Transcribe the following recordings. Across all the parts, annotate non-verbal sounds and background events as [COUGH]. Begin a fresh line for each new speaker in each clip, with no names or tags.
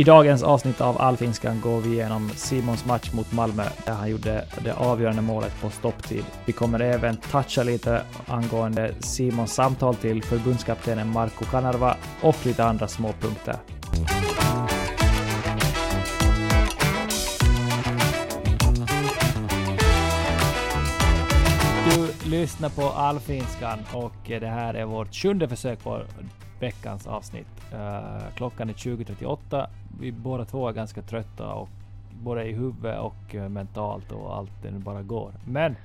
I dagens avsnitt av Allfinskan går vi igenom Simons match mot Malmö där han gjorde det avgörande målet på stopptid. Vi kommer även toucha lite angående Simons samtal till förbundskaptenen Marco Kanerva och lite andra småpunkter. Du lyssnar på Allfinskan och det här är vårt sjunde försök på veckans avsnitt. Eh, klockan är 20.38. Vi båda två är ganska trötta och både i huvudet och eh, mentalt och allt det nu bara går. Men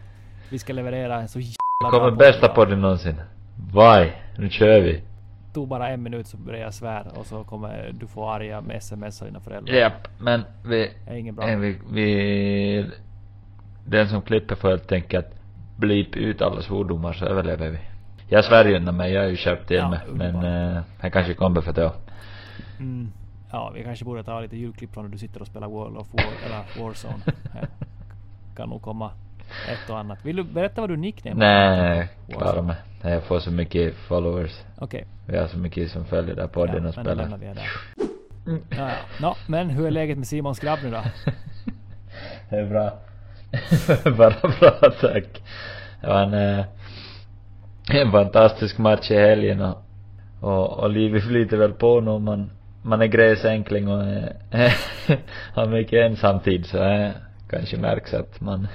vi ska leverera en så jävla
Det
bra
kommer bästa podden någonsin. Vaj, nu kör vi.
tog bara en minut så började jag svära och så kommer du få arga med sms av dina föräldrar.
Japp, men vi...
Det är inget bra.
vi, vi... Den som klipper får helt enkelt blip ut alla svordomar så överlever vi. Jag svär ju mig, jag är ju skärpt till
Ja,
mig. Men eh, han kanske kommer för det.
Mm. Ja, vi kanske borde ta lite ljudklipp från när du sitter och spelar World of War, eller Warzone. [LAUGHS] Här kan nog komma ett och annat. Vill du berätta vad du nickname
Nej, klara mig. Jag får så mycket followers.
Okej.
Vi har så mycket som följer där podden
Ja,
och
men
spelar.
där. [LAUGHS] Ja, ja. Nå, men hur är läget med Simons grabb nu då? [LAUGHS]
Det är bra. Bara bra tack. En, eh, en fantastisk match i helgen och, och, och livet flyter väl på nu. Man, man är gräsänkling och äh, [LAUGHS] har mycket ensamtid så äh, kanske märks att man,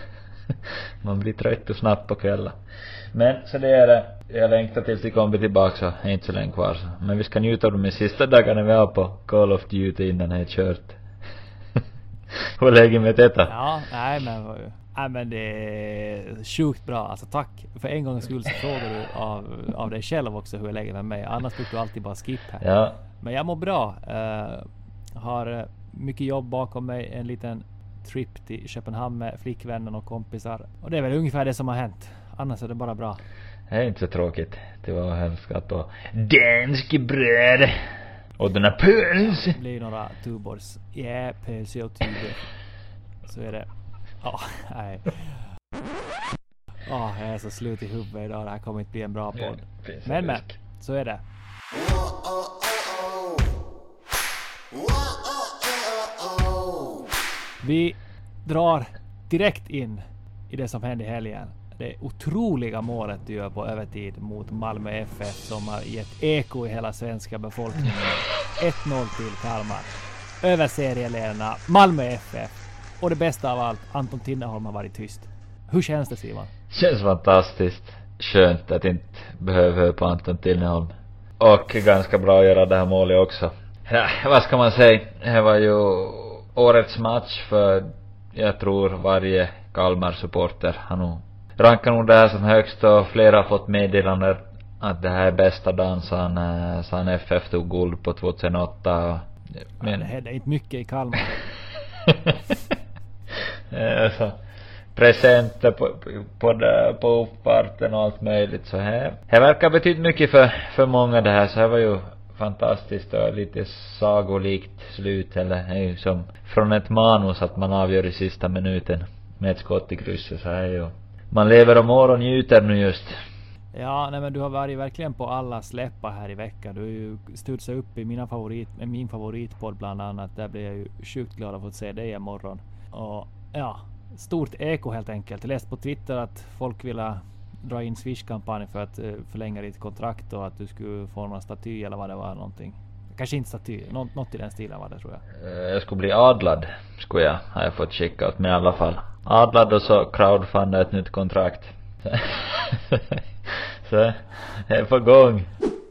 [LAUGHS] man blir trött och snabbt på kvällen. Men så det är det. Jag längtar tills de kommer tillbaka så är inte så länge kvar så. Men vi ska njuta av de sista dagarna vi har på Call of Duty innan det är kört. [LAUGHS] Hur länge läget med detta?
Ja, nej men, nej men det är sjukt bra. Alltså tack. För en gångs skull så frågar du av, av dig själv också hur är läget med mig. Annars brukar du alltid bara skip här.
Ja,
Men jag mår bra. Uh, har eh, mycket jobb bakom mig. En liten trip till Köpenhamn med flickvännen och kompisar. Och det är väl ungefär det som har hänt. Annars är det bara bra.
det är inte så tråkigt. Det var hemskt på dansk bröd. Och den här pölse.
Det blir några Tuborgs. Ja, pölse och Tuborg. Så är det. Ja, nej. Åh, jag är så slut i huvudet idag. Det här kommer inte bli en bra podd. Men men, så är det. Vi drar direkt in i det som hände i helgen. Det otroliga målet du gör på övertid mot Malmö FF som har gett eko i hela svenska befolkningen. 1-0 till Kalmar. Över serieledarna Malmö FF. Och det bästa av allt, Anton Tinnerholm har varit tyst. Hur känns det Simon?
Känns fantastiskt skönt att inte behöva höra på Anton Tinnerholm. Och ganska bra att göra det här målet också. Ja, vad ska man säga? Det var ju årets match för jag tror varje Kalmar-supporter har nog rankat nog det här som högst och flera har fått meddelanden att det här är bästa dagen sen, eh, sen FF tog guld på 2008 och
Men... Ja, det hände inte mycket i Kalmar. [LAUGHS]
alltså, presenter på, på, på uppfarten och allt möjligt så här. Det verkar betyda mycket för, för många det här så det var ju fantastiskt och lite sagolikt slut eller är ju som från ett manus att man avgör i sista minuten med ett skott i krysset så här ju. Man lever och mår och njuter nu just.
Ja, nej men du har varit verkligen på alla släppar här i veckan. Du har ju studsat upp i mina favorit, min favoritpodd bland annat. Där blir jag ju sjukt glad att få se dig imorgon. Och ja, stort eko helt enkelt. Jag läste på Twitter att folk vill dra in Swish-kampanjen för att eh, förlänga ditt kontrakt och att du skulle få någon staty eller vad det var någonting. Kanske inte staty, något, något i den stilen var det tror jag.
Eh, jag skulle bli adlad, skulle jag, har jag fått skickat med i alla fall. Adlad och så crowdfunda ett nytt kontrakt. [LAUGHS] så, jag är på gång.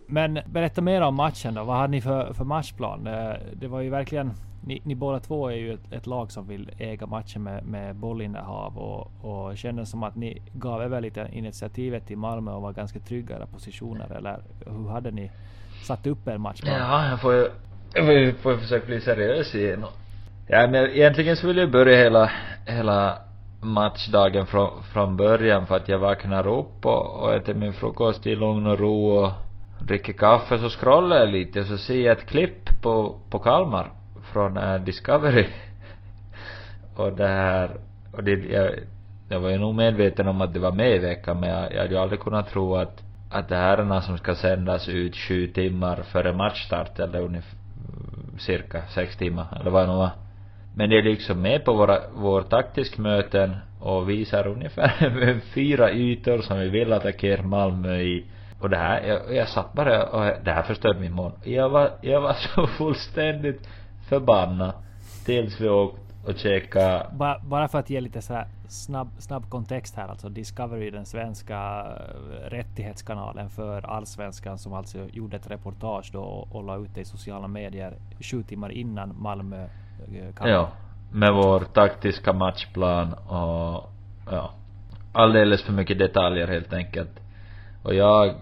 Men berätta mer om matchen då. Vad hade ni för, för matchplan? Det, det var ju verkligen ni, ni båda två är ju ett, ett, lag som vill äga matchen med, med bollinnehav och, och kändes som att ni gav över lite initiativet till Malmö och var ganska trygga i positioner. Eller hur hade ni satt upp er matchplan?
Ja, jag får ju, jag får ju, får försöka bli seriös igen. Ja, men egentligen så vill jag börja hela, hela matchdagen från, från början för att jag vaknar upp och, och äter min frukost i lugn och ro och dricker kaffe så scrollar jag lite och så ser jag ett klipp på, på Kalmar från uh, Discovery. [LAUGHS] och det här, och det, jag, jag var ju nog medveten om att det var med i veckan men jag, jag hade ju aldrig kunnat tro att, att det här är något som ska sändas ut sju timmar före matchstart eller ungefär cirka sex timmar eller vad det nu var. Men det är liksom med på våra, vår taktiskmöten och visar ungefär [LAUGHS] fyra ytor som vi vill attackera Malmö i. Och det här, jag, jag satt bara och det här förstörde min mån. Jag var, jag var så [LAUGHS] fullständigt förbannad tills vi åkt och käka
bara, bara för att ge lite så här snabb, snabb kontext här alltså Discovery den svenska eh, rättighetskanalen för allsvenskan som alltså gjorde ett reportage då och, och la ut det i sociala medier sju timmar innan Malmö
eh, Ja, med vår taktiska matchplan och ja, alldeles för mycket detaljer helt enkelt. Och jag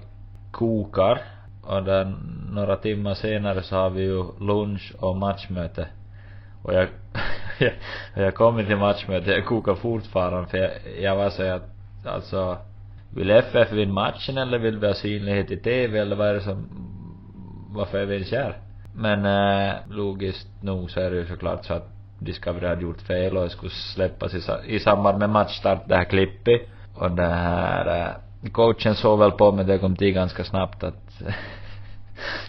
kokar och där några timmar senare så har vi ju lunch och matchmöte. Och jag, [LAUGHS] jag, jag kom till matchmöte, jag kokar fortfarande för jag, jag var så att, alltså, vill FF vinna matchen eller vill vi ha synlighet i TV eller vad är det som, varför är vi ens här? Men äh, logiskt nog så är det ju såklart så att Discovery hade gjort fel och det skulle släppas i, i samband med matchstart, det här klippet. Och det här, äh, coachen såg väl på mig, det kom till ganska snabbt att [LAUGHS]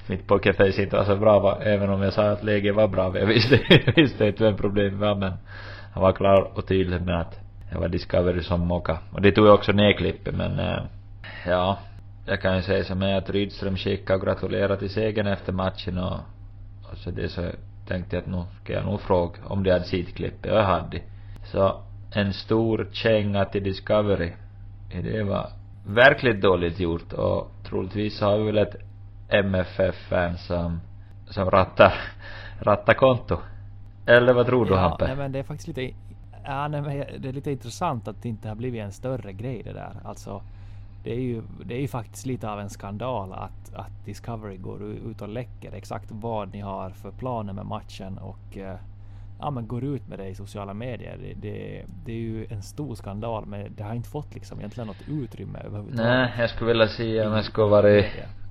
mitt pokerface inte var så bra va, även om jag sa att läget var bra. Jag visste, [LAUGHS] visste inte vem problemet var men han var klar och tydlig med att det var Discovery som mockade. Och det tog jag också ner klippet men äh, ja, jag kan ju säga som är att Rydström skickade och gratulerade till segern efter matchen och, och så det så tänkte jag att nu ska jag nog fråga om de hade sett klippet och jag hade. Så en stor känga till Discovery. Det var verkligt dåligt gjort och troligtvis har vi väl ett MFF-fan som, som rattar, rattar konto. Eller vad tror du
ja,
Hampe?
Nej men det är faktiskt lite, ja nej men det är lite intressant att det inte har blivit en större grej det där. Alltså det är ju, det är ju faktiskt lite av en skandal att, att Discovery går ut och läcker exakt vad ni har för planer med matchen och eh, ja, men går ut med det i sociala medier. Det, det, det, är ju en stor skandal men det har inte fått liksom egentligen något utrymme överhuvudtaget.
Nej, jag skulle vilja säga om jag skulle varit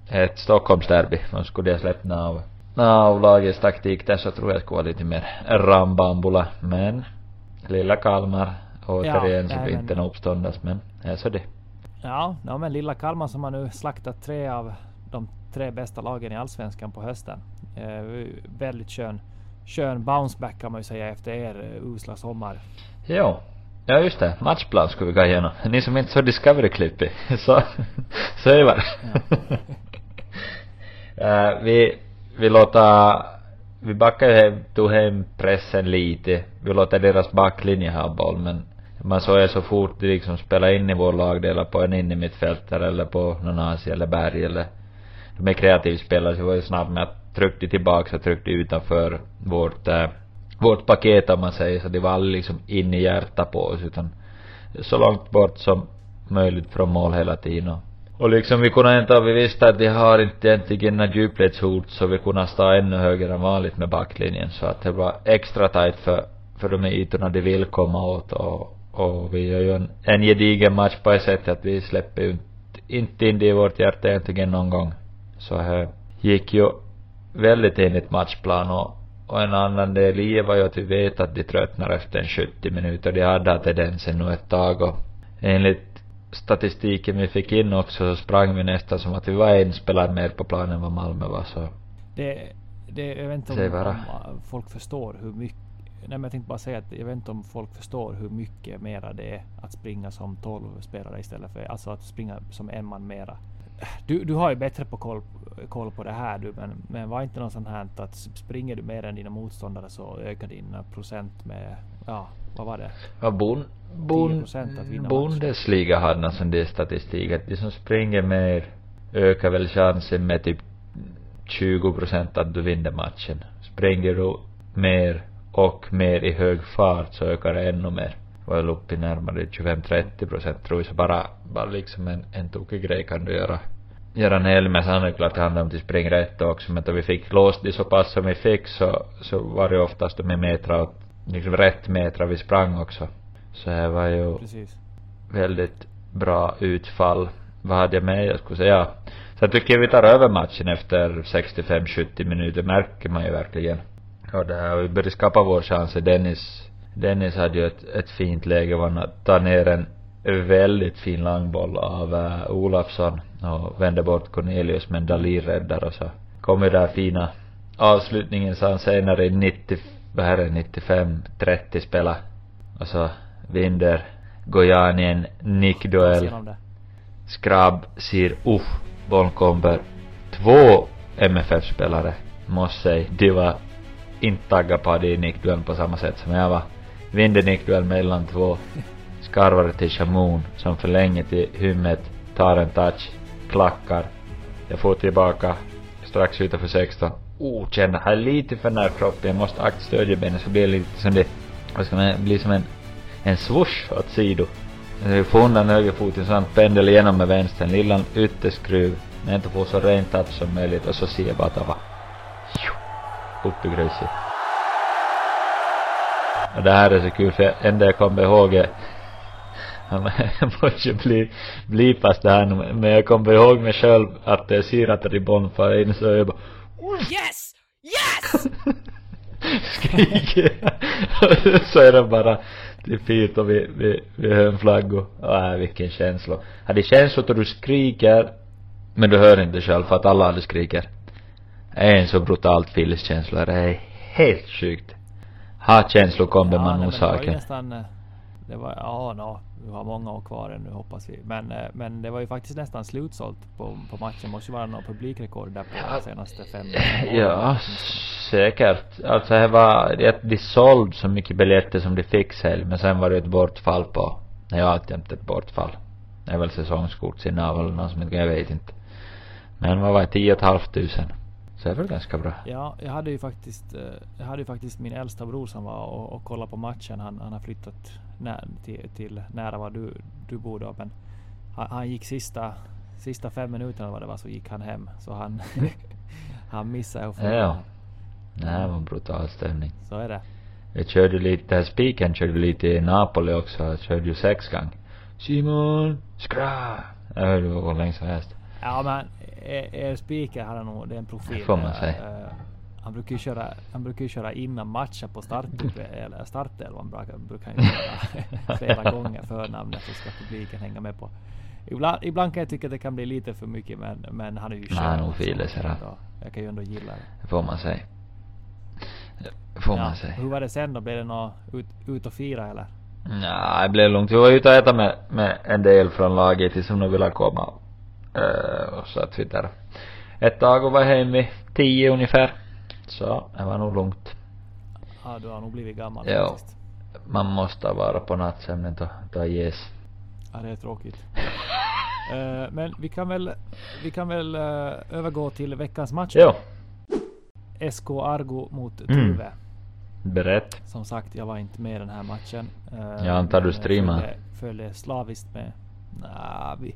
ett Stockholmsderby. De skulle ha släppt av, av lagets taktik där så tror jag skulle vara lite mer rambambula. Men lilla Kalmar återigen ja, så blir inte en uppståndas men är så det.
Ja, ja, men lilla Kalmar som har nu slaktat tre av de tre bästa lagen i allsvenskan på hösten. Eh, väldigt skön, skön bounceback kan man ju säga efter er uh, usla sommar.
Ja, Ja just det, matchplan skulle vi gå igenom. Ni som inte såg Discovery-klippet, [LAUGHS] så, så är det uh, vi, vi låter, vi backar ju hem, tog hem pressen lite. Vi låter deras backlinje ha boll men man såg ju så fort de liksom spelade in i vår lagdel på en in i eller på någon Asia eller Berg eller de är kreativa spelare så var ju snabb med att tryckte tillbaka och tryckte utanför vårt äh, vårt paket om man säger så. Det var aldrig liksom in i hjärtat på oss utan så långt bort som möjligt från mål hela tiden och, och liksom vi kunde inte, vi visste att de har inte egentligen några djupledshot så vi kunde stå ännu högre än vanligt med backlinjen så att det var extra tajt för, för de ytorna de vill komma åt och, och vi gör ju en, en gedigen match på ett sätt att vi släpper ju inte, inte in det i vårt hjärta egentligen någon gång. Så här gick ju väldigt enligt matchplan och, och en annan del i var ju att vi vet att de tröttnar efter en 70 minuter. De hade haft tendensen nu ett tag och enligt statistiken vi fick in också så sprang vi nästan som att vi var en spelare mer på planen än vad Malmö var så.
Det, det, jag vet inte om, om folk förstår hur mycket Nej men jag tänkte bara säga att jag vet inte om folk förstår hur mycket mera det är att springa som 12 spelare istället för alltså att springa som en man mera. Du, du har ju bättre på koll, koll på det här du men, men var inte något sånt här att springer du mer än dina motståndare så ökar din procent med ja vad var det?
Ja, bon, bon,
10% att vinna
Bundesliga hade någon sån där statistik att de som springer mer ökar väl chansen med typ 20 procent att du vinner matchen. Springer du mer och mer i hög fart så ökar det ännu mer. Var uppe i närmare 25-30 procent tror jag. Så bara, bara liksom en, en tokig grej kan du göra. Göra en hel med sen är det handlar om att springa rätt också men då vi fick låst det så pass som vi fick så, så var det oftast de metrar liksom rätt metrar vi sprang också. Så det var ju
Precis.
väldigt bra utfall. Vad hade jag med? Jag skulle säga. Så jag tycker vi tar över matchen efter 65-70 minuter märker man ju verkligen. Och det här, vi började skapa vår chans. Dennis, Dennis hade ju ett, ett fint läge var att ta ner en väldigt fin långboll av uh, Olafsson och vände bort Cornelius men Dalin räddar och så kom ju där fina avslutningen så han senare i 90, vad är det, 95, 30 spela och så vinner Gojani en nickduell.
Genom det.
Skrab ser uff, bollen kommer. Två MFF-spelare, måste säga. De var inte taggade på det i nickduellen på samma sätt som jag var. Vinner nickduell mellan två. Skarvar till Shamoon som förlänger till hymmet, tar en touch, klackar. Jag får tillbaka strax utanför 16. Oh, känner, här är lite för nära kroppen, jag måste akta stödjebenet så blir det lite som det, vad ska man, blir som en, en swoosh åt sido. Jag får undan högerfoten så han pendlar igenom med vänstern, Lillan ytterskruv, men inte får så rent touch som möjligt och så ser jag bara att det var upp i gruset. Och det här är så kul för enda jag kommer ihåg är [LAUGHS] jag måste bli, bli fast det här nu, men jag kommer ihåg mig själv att jag ser att ribbon far in så jag bara
Yes! Yes! [LAUGHS]
skriker [LAUGHS] så är det bara till fint och vi, vi, vi hör en flaggor. Äh, vilken känsla. Hade känslor då du skriker men du hör inte själv för att alla hade skriker. Det är en så brutalt fylliskänsla. Det är helt sjukt. Ha kommer
men det nästan... eh, Det var, ja, no, vi har många år kvar ännu hoppas vi. Men, eh, men det var ju faktiskt nästan slutsålt på, på matchen. Måste ju vara något publikrekord där på de senaste fem [LAUGHS] åren
Ja, säkert. Alltså det var, det, de sålde så mycket biljetter som de fick sälj, men sen var det ett bortfall på, nej alltjämt ett bortfall. Det är väl säsongskortsinnehav eller något som jag vet inte. Men vad var det, tio och ett halvt tusen. Så det är väl ganska bra.
Ja, jag hade ju faktiskt, eh, jag hade ju faktiskt min äldsta bror som var och, och kollade på matchen. Han, han har flyttat nä, till, till nära var du, du bor då. Men han, han gick sista, sista fem minuterna vad det var så gick han hem. Så han, [LAUGHS] han missade att få
Ja. Det här var en brutal stämning.
Så är det.
Jag körde lite, spiken körde lite i Napoli också, jag körde ju sex gånger. Simon, skra! Jag hörde hur länge som helst.
Ja men er, er speaker hade nog, det är en profil.
Får man
Eh,
säga.
eh, han brukar ju köra, han brukar ju köra innan matchen på start, [LAUGHS] eller startelvan brukar, brukar han ju köra [LAUGHS] flera gånger förnamnet så ska publiken hänga med på. Ibland, ibland kan jag tycka att det kan bli lite för mycket men, men han är ju
Nej,
skön
nog
också,
filer, ser han.
så Jag kan ju ändå gilla det.
Det får man säga. Får
Ja,
man säga.
Hur var det sen då? Blev det något ut, ut och fira eller?
Nej, det blev lugnt. Vi var ute och äta med, med en del från laget som de ville komma. Uh, och så att vi där ett tag och var hemma i tio ungefär. Så det var nog lugnt.
Ja du har nog blivit gammal
Ja.
faktiskt.
Man måste vara på nattsömnen då, då ges.
Ja det är tråkigt. [LAUGHS] Eh, men vi kan väl, vi kan väl eh, övergå till veckans match.
Jo,
SK Argo mot
Mm.
Tuve.
berätt.
Som sagt, jag var inte med i den här matchen. Eh,
Jag antar du streamar.
Följde, följde slaviskt med. Nah, vi,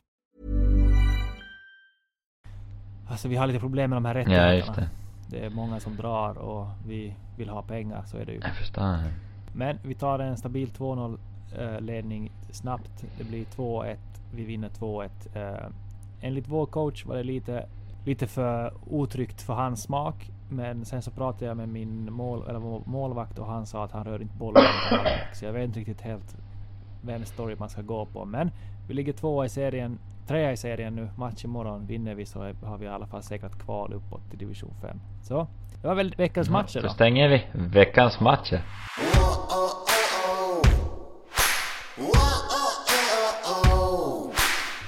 Alltså vi har lite problem med de här
Ja,
rättigheterna.
just det.
det är många som drar och vi vill ha pengar, så är det ju.
Jag förstår.
Men vi tar en stabil 2-0 eh, ledning snabbt. Det blir 2-1. Vi vinner 2-1. Eh, enligt vår coach var det lite, lite för otryggt för hans smak. Men sen så pratade jag med min mål, eller målvakt och han sa att han rör inte bollen. Så jag vet inte riktigt helt vem story man ska gå på. Men vi ligger tvåa i serien, trea i serien nu. Match imorgon. Vinner vi så har vi i alla fall säkrat kval uppåt till division 5. Så det var väl veckans matcher
Då
då.
stänger vi veckans matcher.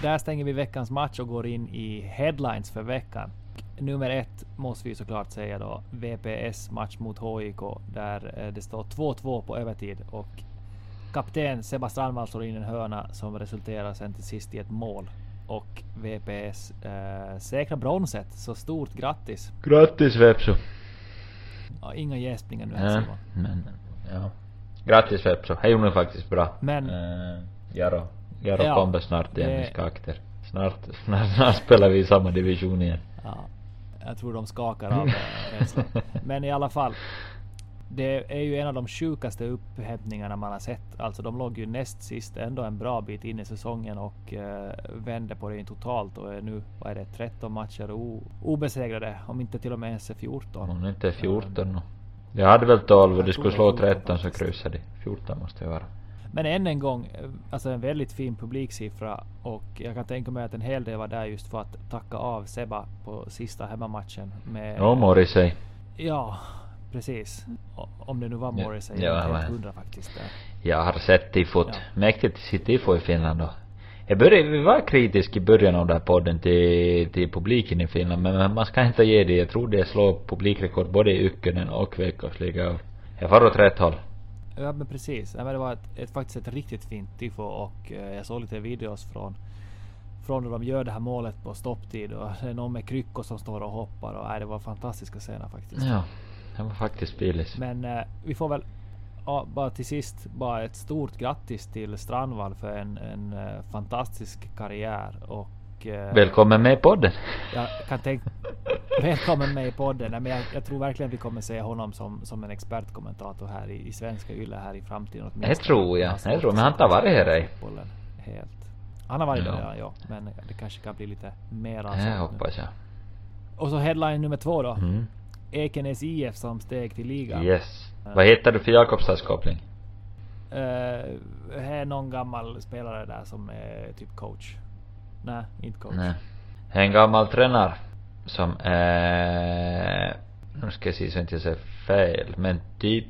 Där stänger vi veckans match och går in i headlines för veckan. Nummer ett måste vi såklart säga då. VPS match mot HIK där eh, det står 2-2 på övertid och kapten Sebba Strandvall slår in en hörna som resulterar sen till sist i ett mål. Och VPS eh, säkrar bronset. Så stort grattis!
Grattis Vepsu.
Ja, inga gäspningar nu
Ja,
Simon.
men ja. Grattis. Det gjorde ni faktiskt bra.
Men-
Uh, Jaro. Jaro
Ja,
kommer snart igen
det-
med skakter. Snart, [LAUGHS] snart, snart spelar vi i samma division igen.
Ja, jag tror de skakar av eh, rädslan. [LAUGHS] Men i alla fall. Det är ju en av de sjukaste upphämtningarna man har sett. Alltså de låg ju näst sist ändå en bra bit in i säsongen och eh, vände på det totalt och är nu, vad är det, 13 matcher obesegrade. Om inte till och med ens är 14.
Hon är inte 14 nu. Jag hade väl 12 och de skulle
det är
slå
14
13 så kryssade de. 14 måste det vara.
Men än en gång, eh, alltså en väldigt fin publiksiffra och jag kan tänka mig att en hel del var där just för att tacka av Seba på sista hemmamatchen med
Ja, Morrissey.
Ja, precis. O- Om det nu var Morrissey.
ja,
jag är helt hundra faktiskt. Där.
Jag har sett tifot.
Ja.
Mäktigt att se tifo i Finland då. Jag började, vi var kritisk i början av den här podden till, till publiken i Finland men man ska inte ge det. Jag tror det slår publikrekord både i Ykkönen och Veikkausliga. och Jag far åt rätt håll.
Ja men precis. Ja, men det var ett, ett, faktiskt ett riktigt fint tifo och eh, jag såg lite videos från från när de gör det här målet på stopptid och det är någon med kryckor som står och hoppar och nej, det var fantastiska scener faktiskt.
Ja. Det var faktiskt bilis.
Men eh, vi får väl ja, bara till sist bara ett stort grattis till Strandvall för en, en eh, fantastisk karriär och eh,
Välkommen med i podden.
Jag kan tänka... Välkommen med i podden. Nej, men jag, jag tror verkligen vi kommer se honom som, som en expertkommentator här i, i svenska Yle här i framtiden.
Det tror jag. Det tror. Men han tar varit här
Helt. Han har varit
Ja.
där ja. Men det kanske kan bli lite mer
Det hoppas jag.
Och så headline nummer två då.
Mm.
Ekenäs IF som steg till ligan.
Yes. Vad heter du för Jakobstadskoppling?
Uh, här är någon gammal spelare där som är typ coach. Nej, inte coach.
Nej. En gammal tränare som är, nu ska jag se så inte jag säger fel, men typ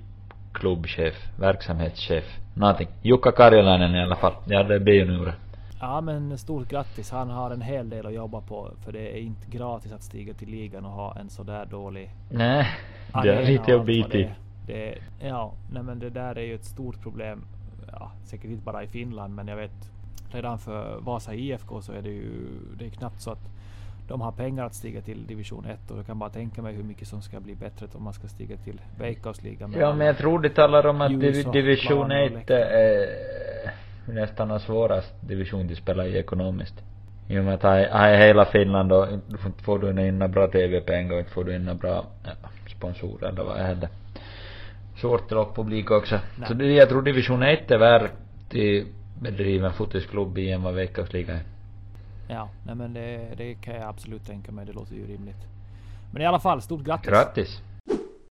klubbchef, verksamhetschef, någonting. Jukka Karjalainen i alla fall. Ja, det blir ju nu det.
Ja men stort grattis. Han har en hel del att jobba på. För det är inte gratis att stiga till ligan och ha en sådär dålig
Nej, det är lite att bita i.
det, Ja, nej men det där är ju ett stort problem. Ja, säkert inte bara i Finland men jag vet redan för Vasa IFK så är det ju det är knappt så att de har pengar att stiga till division 1 och jag kan bara tänka mig hur mycket som ska bli bättre om man ska stiga till Veikkausligan.
Ja men jag tror det talar om att division
plan och
1 är nästan den svåraste division de spelar i ekonomiskt. I och med att här, är hela Finland och inte får du in några bra TV-pengar och inte får du in några bra ja, sponsorer eller vad det. Svårt att locka publik också.
Nej.
Så det, jag tror division 1 är värd till bedriven fotisklubb i än vad Veikkausligan är.
Ja, nej men det, det kan jag absolut tänka mig. Det låter ju rimligt. Men i alla fall, stort grattis!
Grattis!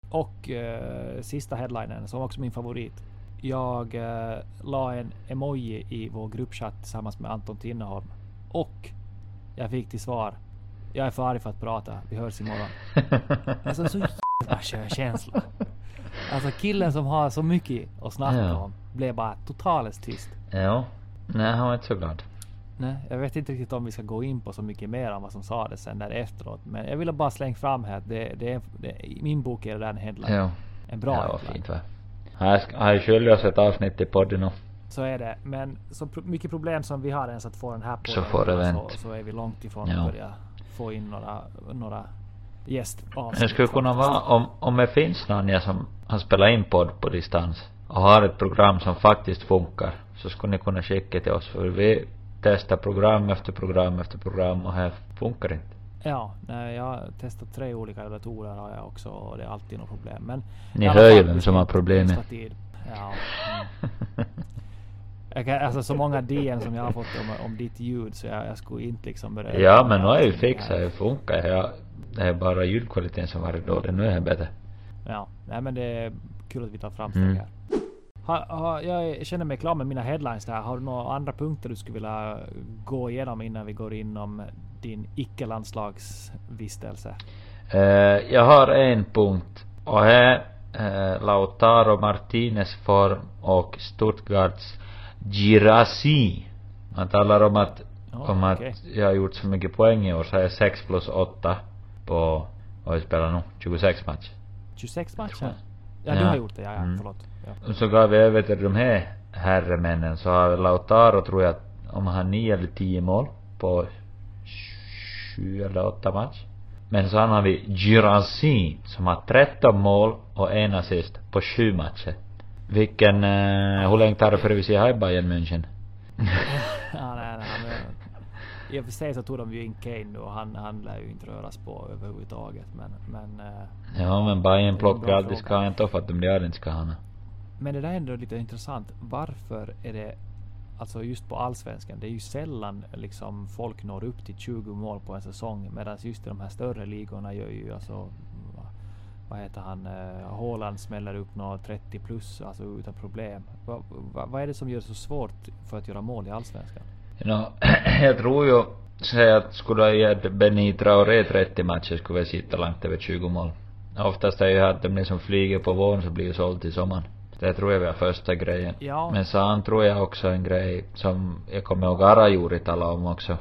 Och eh, sista headlinen, som också min favorit. Jag eh, la en emoji i vår gruppchatt tillsammans med Anton Tinneholm. Och jag fick till svar. Jag är för arg för att prata. Vi hörs imorgon. [LAUGHS] alltså så jävla skön känsla. Alltså killen som har så mycket att snacka
Ja.
om blev bara totalt tyst.
Ja. Nej, han var inte så glad.
Nej, jag vet inte riktigt om vi ska gå in på så mycket mer om vad som sades sen där efteråt. Men jag ville bara slänga fram här att det, det, det, i min bok är det där en headline.
Ja.
En bra
Ja,
headline.
fint va. Här själv jag sett avsnitt i podden nu.
Så är det. Men så mycket problem som vi har ens att få den här på
Så får det
så, så är vi långt ifrån
Ja.
att börja få in några, några gästavsnitt.
Det skulle kunna vara om, om det finns någon som har spelat in podd på distans och har ett program som faktiskt funkar så skulle ni kunna skicka till oss för vi testar program efter program efter program och här funkar inte.
Ja, nej, jag har testat tre olika datorer har jag också och det är alltid något problem. Men
Ni hör ju vem som har problemet.
Ja. Mm. Jag kan, alltså så många DM som jag har fått om, om ditt ljud så jag, jag skulle inte liksom börja...
Ja men nu har jag ju fixat det, funkar jag, Det är bara ljudkvaliteten som varit dålig, nu är det bättre.
Ja, nej men det är kul att vi tar framsteg
Mm.
här. Ha, ha, jag känner mig klar med mina headlines där. Har du några andra punkter du skulle vilja gå igenom innan vi går inom din icke-landslagsvistelse?
Eh, jag har en punkt och här uh, Lautaro Martinez form och Stuttgarts Girassi. Man talar om att,
Ja,
om att
okej.
jag har gjort så mycket poäng i år så är jag 6 plus 8 på, vad jag spelar nu, 26 matcher.
26 matcher?
jag.
Ja, du
Ja.
har gjort det. Ja, ja
Mm.
förlåt. Ja.
Så gav vi över till de här herremännen så har Lautaro tror jag om han har 9 eller 10 mål på 7 eller 8 matcher. Men så har vi Girassi som har 13 mål och en assist på 7 matcher. Vilken, eh, hur länge tar det före vi ser här i Bayern München? [LAUGHS]
ja, nej, nej, men, I och för sig så tog de ju in Kane nu och han, han lär ju inte röras på överhuvudtaget. Men, men, eh,
Ja men Bayern plockar alltid
fråga.
ska inte för att de där inte ska ha
men det där är ändå lite intressant. Varför är det Alltså just på allsvenskan, det är ju sällan liksom folk når upp till 20 mål på en säsong. Medan just i de här större ligorna gör ju alltså vad- heter han, eh, Haaland smäller upp några 30 plus alltså utan problem. Va, va, vad är det som gör det så svårt för att göra mål i allsvenskan?
No, [CLEARS THROAT] jag tror ju, säg att skulle jag ge Benny Traoré 30 matcher skulle vi sitta långt över 20 mål. Oftast är ju att de som flyger på våren så blir ju såld till sommaren. Det tror jag var första grejen.
Ja.
Men sen tror jag också en grej som jag kommer ihåg Arajuri talade om också.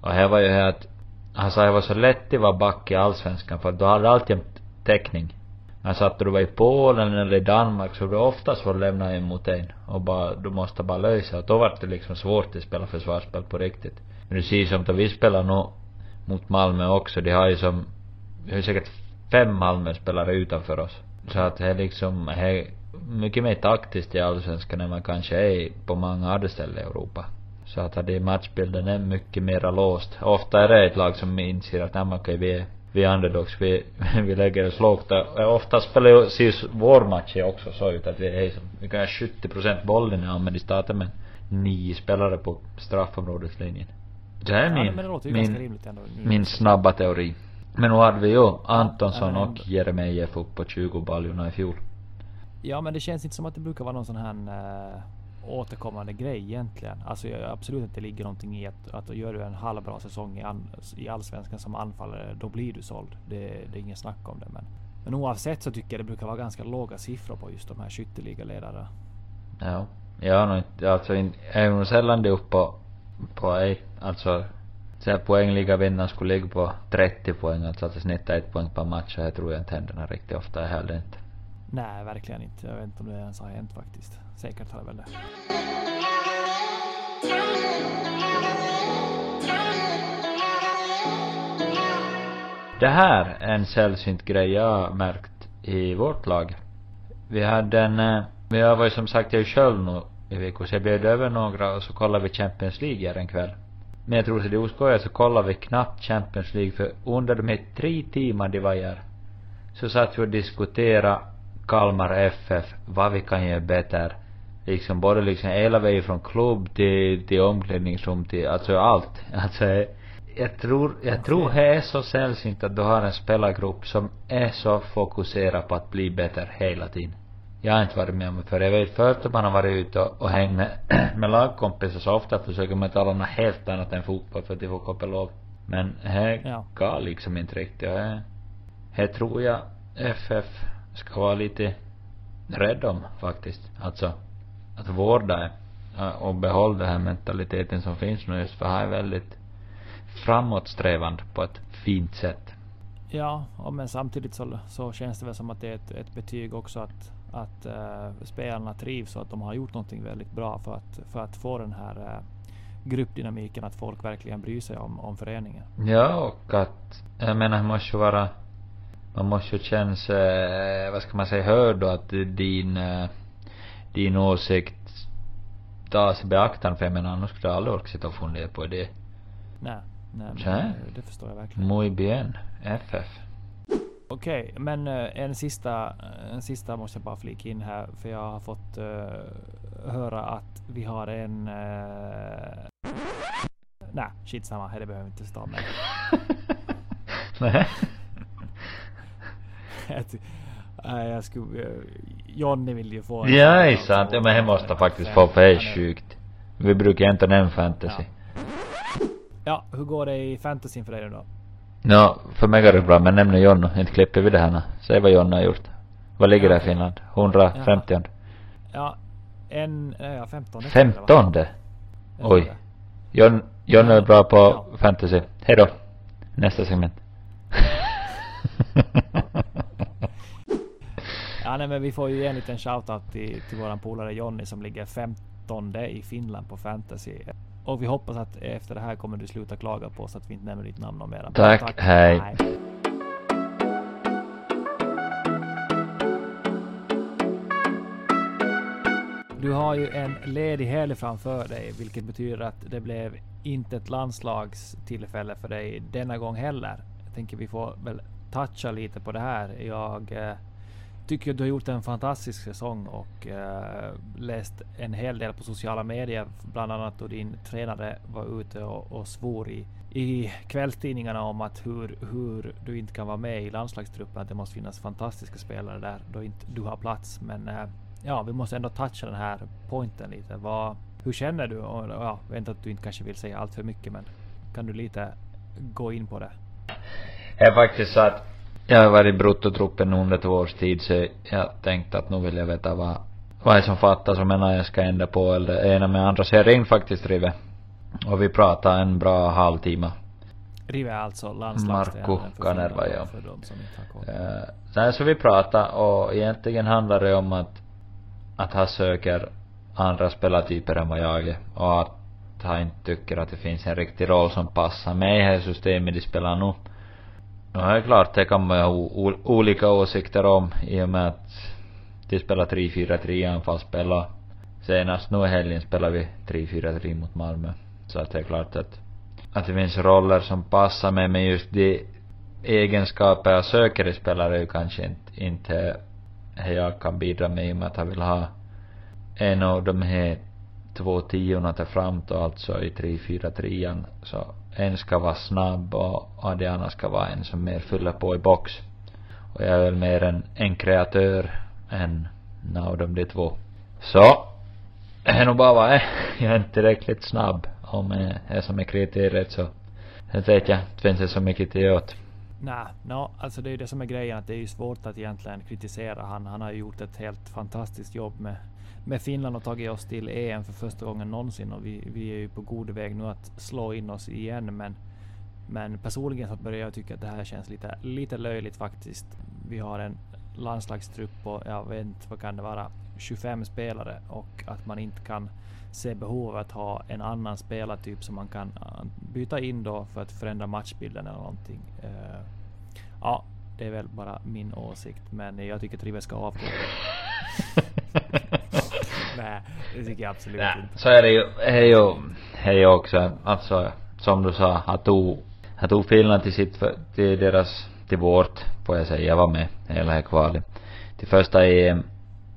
Och här var ju här att han sa det var så lätt att vara back i allsvenskan för du hade alltid en täckning. Men satt du var i Polen eller i Danmark så du oftast får lämna en mot en och bara, du måste bara lösa och då var det liksom svårt att spela försvarsspel på riktigt. Men du ser som att vi spelar nu mot Malmö också, de har ju som, vi har säkert fem Malmö-spelare utanför oss. Så att det är liksom, det mycket mer taktiskt i allsvenskan än man kanske är på många andra ställen i Europa. Så att det matchbilden är mycket mera låst. Ofta är det ett lag som inser att nej men okej vi är, vi är underdogs, vi, [LAUGHS] vi lägger oss lågt Ofta spelar ju, ju vår match också så ut att vi är som, vi kan ha 70% bollen i men de startar med nio spelare på straffområdeslinjen. Det här är
Ja,
min,
men ju
min, min snabba teori. Men nu hade vi ju Antonsson
men
och. Jeremejeff upp på 20 baljorna i fjol.
Ja men det känns inte som att det brukar vara någon sån här äh, återkommande grej egentligen. Alltså jag, absolut att det ligger någonting i att, att gör du en halvbra säsong i, an, i allsvenskan som anfallare, då blir du såld. Det, det är ingen snack om det. Men, men oavsett så tycker jag det brukar vara ganska låga siffror på just de här skytteligaledarna.
Ja. Jag har nog inte, alltså jag är nog sällan det uppe på, på ej, alltså så här poängliga vinnaren skulle ligga på 30 poäng, alltså att det snittar ett poäng per match, och det tror jag inte händer riktigt ofta heller inte.
Nej, verkligen inte. Jag vet inte om det ens har hänt faktiskt. Säkert har det väl det.
Det här är en sällsynt grej jag har märkt i vårt lag. Vi hade en... Eh, Men jag var ju som sagt, jag är själv nu i veckan, så jag bjöd över några och så kollade vi Champions League här en kväll. Men jag tror till det är oskojigt, så kollade vi knappt Champions League för under de här tre timmar de var här så satt vi och diskuterade Kalmar FF, vad vi kan göra bättre. Liksom både liksom hela vägen från klubb till, till omklädningsrum till, alltså allt. [LAUGHS] Alltså jag tror, jag tror det är så sällsynt att du har en spelargrupp som är så fokuserad på att bli bättre hela tiden. Jag har inte varit med om det för jag vet förut att man har varit ute och, och hängt med, [CLEARS THROAT] med lagkompisar så ofta försöker man tala något helt annat än fotboll för att de får koppelov. Men det
Ja.
går liksom inte riktigt det, det tror jag FF ska vara lite rädd om faktiskt. Alltså, att vårda och behålla den här mentaliteten som finns nu just för här är väldigt framåtsträvande på ett fint sätt.
Ja, men samtidigt så, så känns det väl som att det är ett, ett betyg också att, att uh, spelarna trivs och att de har gjort någonting väldigt bra för att, för att få den här uh, gruppdynamiken, att folk verkligen bryr sig om, om föreningen.
Ja, och att, jag menar, det måste ju vara, man måste ju känna sig, vad ska man säga, hörd och att din, eh, din åsikt tas i beaktande, för jag menar, annars skulle jag aldrig orka sitta och fundera på det.
Nej, nej men det, det förstår jag verkligen.
Muy bien, FF.
Okej, men eh, en sista, en sista måste jag bara flika in här, för jag har fått eh, höra att vi har en... Uh, nej, shit samma, det behöver vi inte stå med. [LAUGHS]
Nej.
Nej, jag skulle... eh, Johnny vill ju få...
Ja, det är sant. Ja, men det måste faktiskt få, för det är sjukt. Vi brukar inte nämna fantasy.
Ja, hur går det i fantasyn för dig då?
Nå, för mig går det bra, men nämn Jonno. Inte klipper vi det här nu. Säg vad Jonno har gjort. Vad ligger det i Finland? 150?
Ja, en... eh, Ja, 15. det tror jag det var.
15?
Jag tror
Oj. Jonno är bra på
Ja.
fantasy. Hej då. Nästa segment. [LAUGHS]
Ja, nej, men vi får ju ge en liten shoutout till, till våran polare Jonny som ligger 15 i Finland på fantasy. Och vi hoppas att efter det här kommer du sluta klaga på oss att vi inte nämner ditt namn om mera.
Tack, hej.
Du har ju en ledig helg framför dig, vilket betyder att det blev inte ett landslagstillfälle för dig denna gång heller. Jag tänker vi får väl toucha lite på det här. Jag eh, tycker du har gjort en fantastisk säsong och eh, läst en hel del på sociala medier, bland annat då din tränare var ute och, och svor i, i kvällstidningarna om att hur, hur du inte kan vara med i landslagstruppen, att det måste finnas fantastiska spelare där då inte du har plats. Men eh, ja, vi måste ändå toucha den här pointen lite. Vad, hur känner du? Och, ja, jag vet inte att du inte kanske vill säga allt för mycket, men kan du lite gå in på det?
Det är faktiskt så att jag har varit i bruttotruppen under två års tid så jag tänkte att nu vill jag veta vad, vad är som fattas och menar jag ska ändra på eller ena med andra. Så jag ringde faktiskt Rive. Och vi pratade en bra halvtimme.
Rive är alltså landslagstränaren
Marco Kanerva, ja.
För de som inte har koll.
Sen så vi pratade och egentligen handlar det om att, att han söker andra spelartyper än vad jag är. Och att han inte tycker att det finns en riktig roll som passar mig i det här systemet de spelar nu. Nu är klart, det kan man ju ha olika åsikter om i och med att de spelar 3-4-3 anfallsspelare. senast nu i helgen spelar vi 3-4-3 mot Malmö. Så att det är klart att, att det finns roller som passar mig men just de egenskaper jag söker i spelare är ju kanske inte, inte det jag kan bidra med i och med att jag vill ha en av de här två tiorna till framåt och alltså i 3-4-3 så en ska vara snabb och Adriana ska vara en som mer fyller på i box. Och jag är väl mer en, en kreatör än någon av de två. Så, det är nog bara vad jag är. Jag är inte tillräckligt snabb om det är som är kriteriet så. Sen vet jag, det finns inte så mycket till åt.
Nej, no, alltså det är ju det som är grejen. Att det är ju svårt att egentligen kritisera han. Han har ju gjort ett helt fantastiskt jobb med, med Finland och tagit oss till EM för första gången någonsin. Och vi, vi är ju på god väg nu att slå in oss igen. Men, men personligen så börjar jag tycka att det här känns lite, lite löjligt faktiskt. Vi har en landslagstrupp på, jag vet inte, vad kan det vara, 25 spelare och att man inte kan se behov av att ha en annan spelartyp som man kan uh, byta in då för att förändra matchbilden eller någonting. Uh, Ja, det är väl bara min åsikt. Men jag tycker att River ska avgå. [LAUGHS] Nej, det tycker jag absolut
Nej,
inte.
så är det ju. Är ju, är ju också, alltså som du sa, han tog, han tog Finland till sitt, till deras, till vårt, får jag säga, var med hela här kvalet. Till första EM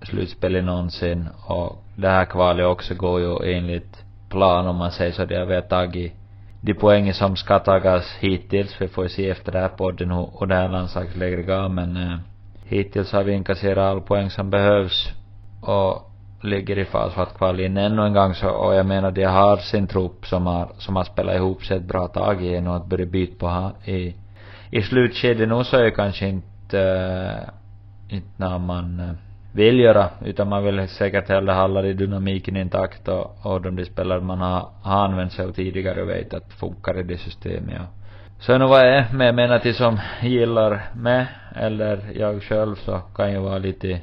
slutspelet någonsin och det här kvalet också går ju enligt plan om man säger så. Det har vi har tagit de poängen som ska tagas hittills. Vi får ju se efter det här podden och det här landslagslägret går men eh hittills har vi inkasserat all poäng som behövs och ligger i fas för att kvala in ännu en gång så, och jag menar de har sin trupp som har, som har spelat ihop sig ett bra tag igen och att börja byta på ha, i, i slutskedet nu så är det kanske inte, äh, inte när man äh, vill göra, utan man vill säkert hellre hålla i dynamiken intakt och, och de, de spelare man har, har använt sig av tidigare och vet att funkar i det systemet ja. Så nu vad jag är, men jag menar till som gillar mig eller jag själv så kan ju vara lite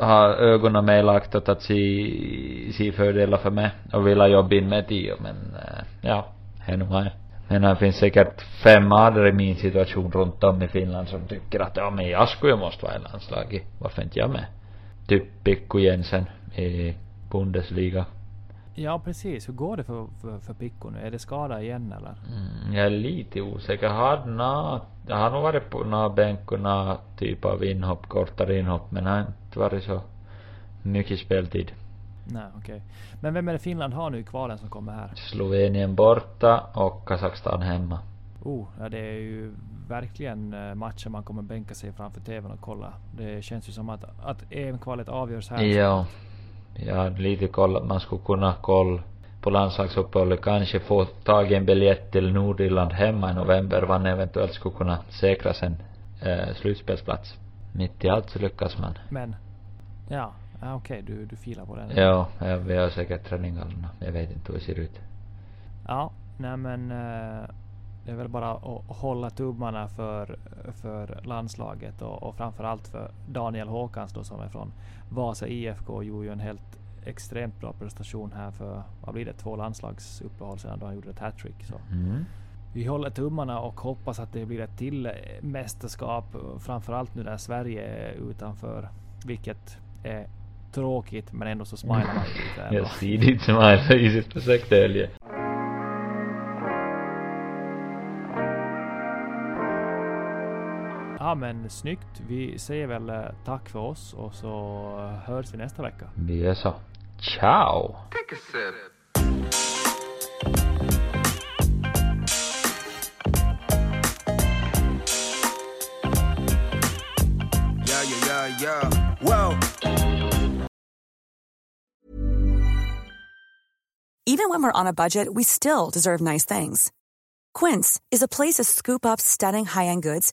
ha ögonen med lagt åt att se, se fördelar för mig och vilja jobba in med det men eh, ja, det nu nog jag. Men det finns säkert fem andra i min situation runt om i Finland som tycker att ja men jag skulle ju måste vara i landslaget. Varför inte jag med? Typ Pikku Jensen i Bundesliga.
Ja precis, hur går det för, för, för Pikku nu? Är det skada igen eller?
Mm, jag är lite osäker. Jag har nog varit på några bänk och några typ av inhopp, kortare inhopp men har inte varit så mycket speltid.
Nej okej. Okay. Men vem är det Finland har nu i kvalen som kommer här?
Slovenien borta och Kazakstan hemma.
Oh, ja det är ju verkligen eh, matcher man kommer bänka sig framför TVn och kolla. Det känns ju som att, att EM-kvalet avgörs här.
Ja. Jag hade lite koll att man skulle kunna kolla på landslagsuppehållet, kanske få tag i en biljett till Nordirland hemma i november, man eventuellt skulle kunna säkra sen eh, slutspelsplats. Mitt i allt så lyckas man.
Men, ja, okej, okay, du, du filar på den?
Ja, ja, vi har säkert träningarna. Jag vet inte hur det ser ut.
Ja, nej men eh, det är väl bara att hålla tummarna för, för landslaget och, och framförallt för Daniel Håkans då som är från Vasa IFK gjorde ju en helt extremt bra prestation här för, vad blir det, två landslagsuppehåll sedan då han gjorde ett hattrick. Så.
Mm.
Vi håller tummarna och hoppas att det blir ett till mästerskap, framförallt nu när Sverige är utanför, vilket är tråkigt men ändå så smilar man lite.
Jag ser ditt smile i sitt försök till
Ja men snyggt. Vi säger väl eh, tack för oss och så hörs vi nästa vecka.
Vi gör så. Ciao!
Take a sip. Yeah, yeah, yeah, yeah. Whoa.
Even when we're on a budget, we still deserve nice things. Quince is a place to scoop up stunning high-end goods